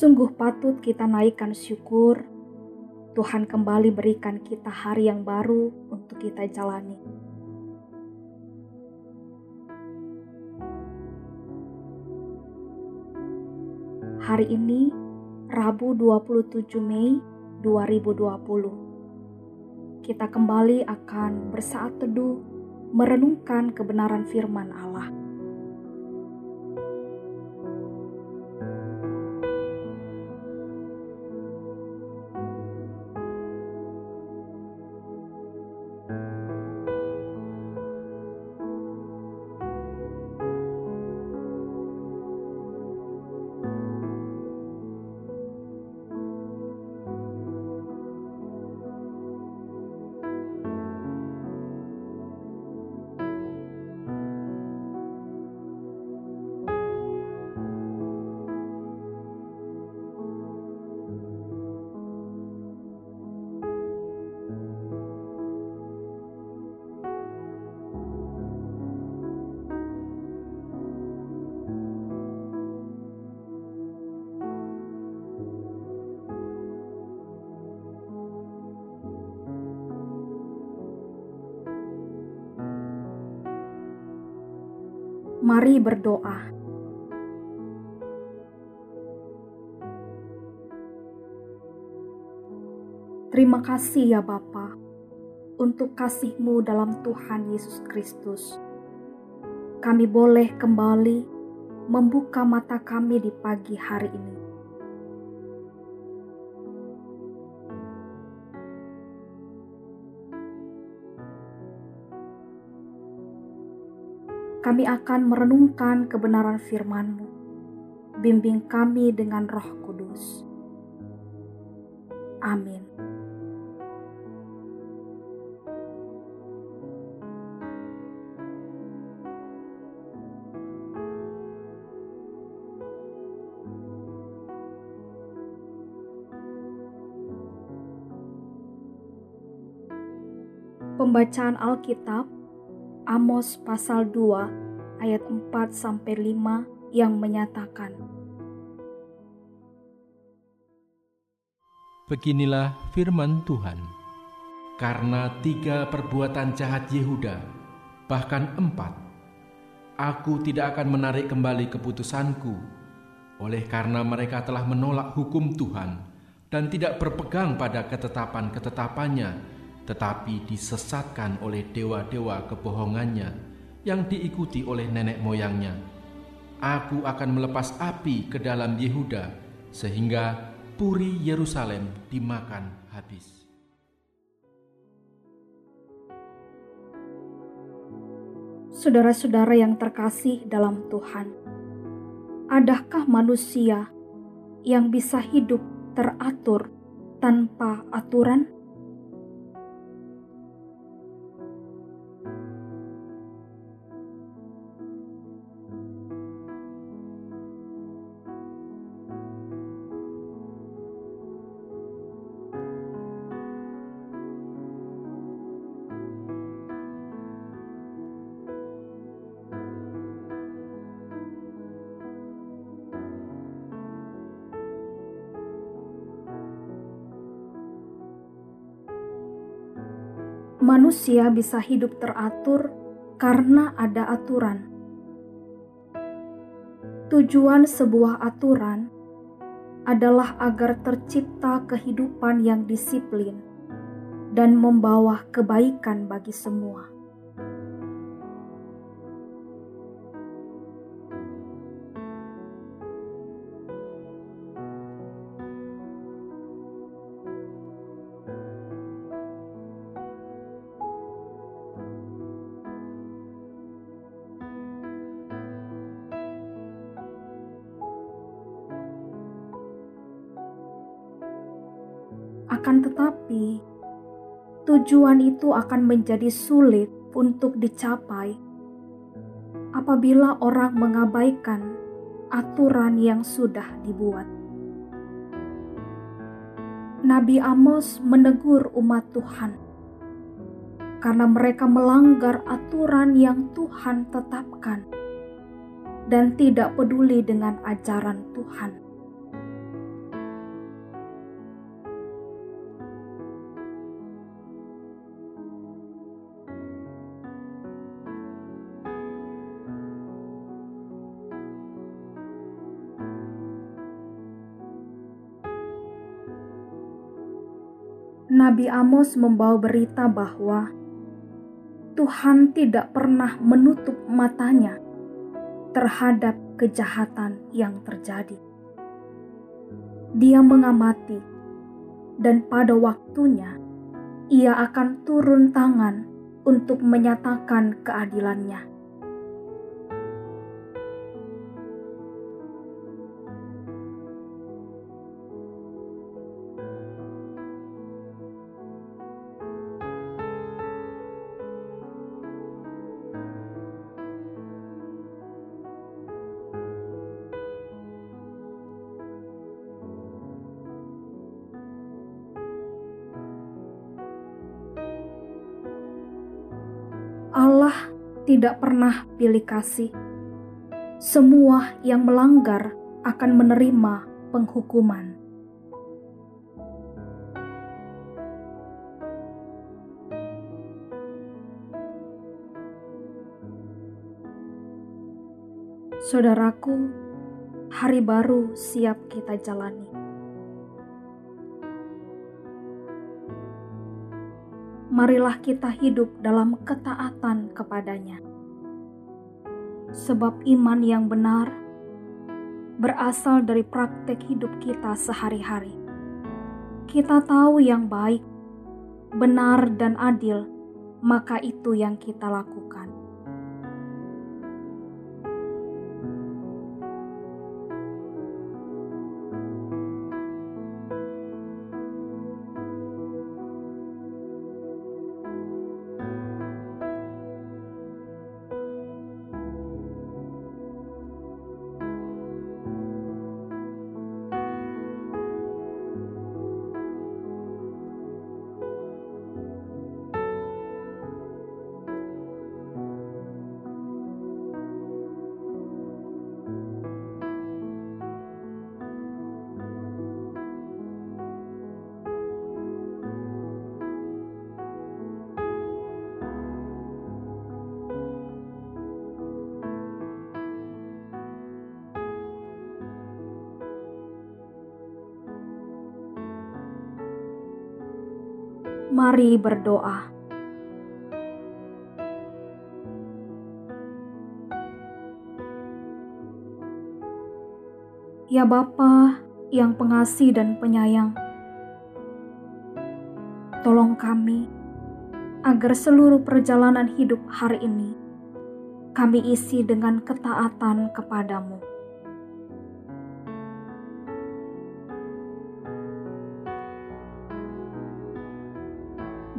Sungguh patut kita naikkan syukur. Tuhan kembali berikan kita hari yang baru untuk kita jalani. Hari ini, Rabu 27 Mei 2020. Kita kembali akan bersaat teduh merenungkan kebenaran firman Allah. Mari berdoa. Terima kasih ya Bapa untuk kasih-Mu dalam Tuhan Yesus Kristus. Kami boleh kembali membuka mata kami di pagi hari ini. Kami akan merenungkan kebenaran firman-Mu. Bimbing kami dengan roh kudus. Amin. Pembacaan Alkitab Amos pasal 2 ayat 4 sampai 5 yang menyatakan Beginilah firman Tuhan. Karena tiga perbuatan jahat Yehuda, bahkan empat, aku tidak akan menarik kembali keputusanku, oleh karena mereka telah menolak hukum Tuhan dan tidak berpegang pada ketetapan-ketetapannya tetapi disesatkan oleh dewa-dewa kebohongannya yang diikuti oleh nenek moyangnya. Aku akan melepas api ke dalam Yehuda sehingga puri Yerusalem dimakan habis. Saudara-saudara yang terkasih dalam Tuhan, adakah manusia yang bisa hidup teratur tanpa aturan? Manusia bisa hidup teratur karena ada aturan. Tujuan sebuah aturan adalah agar tercipta kehidupan yang disiplin dan membawa kebaikan bagi semua. Akan tetapi, tujuan itu akan menjadi sulit untuk dicapai apabila orang mengabaikan aturan yang sudah dibuat. Nabi Amos menegur umat Tuhan karena mereka melanggar aturan yang Tuhan tetapkan dan tidak peduli dengan ajaran Tuhan. Nabi Amos membawa berita bahwa Tuhan tidak pernah menutup matanya terhadap kejahatan yang terjadi. Dia mengamati, dan pada waktunya ia akan turun tangan untuk menyatakan keadilannya. Tidak pernah pilih kasih. Semua yang melanggar akan menerima penghukuman. Saudaraku, hari baru siap kita jalani. Marilah kita hidup dalam ketaatan kepadanya. Sebab iman yang benar berasal dari praktek hidup kita sehari-hari. Kita tahu yang baik, benar, dan adil, maka itu yang kita lakukan. Mari berdoa. Ya Bapa yang pengasih dan penyayang, tolong kami agar seluruh perjalanan hidup hari ini kami isi dengan ketaatan kepadamu.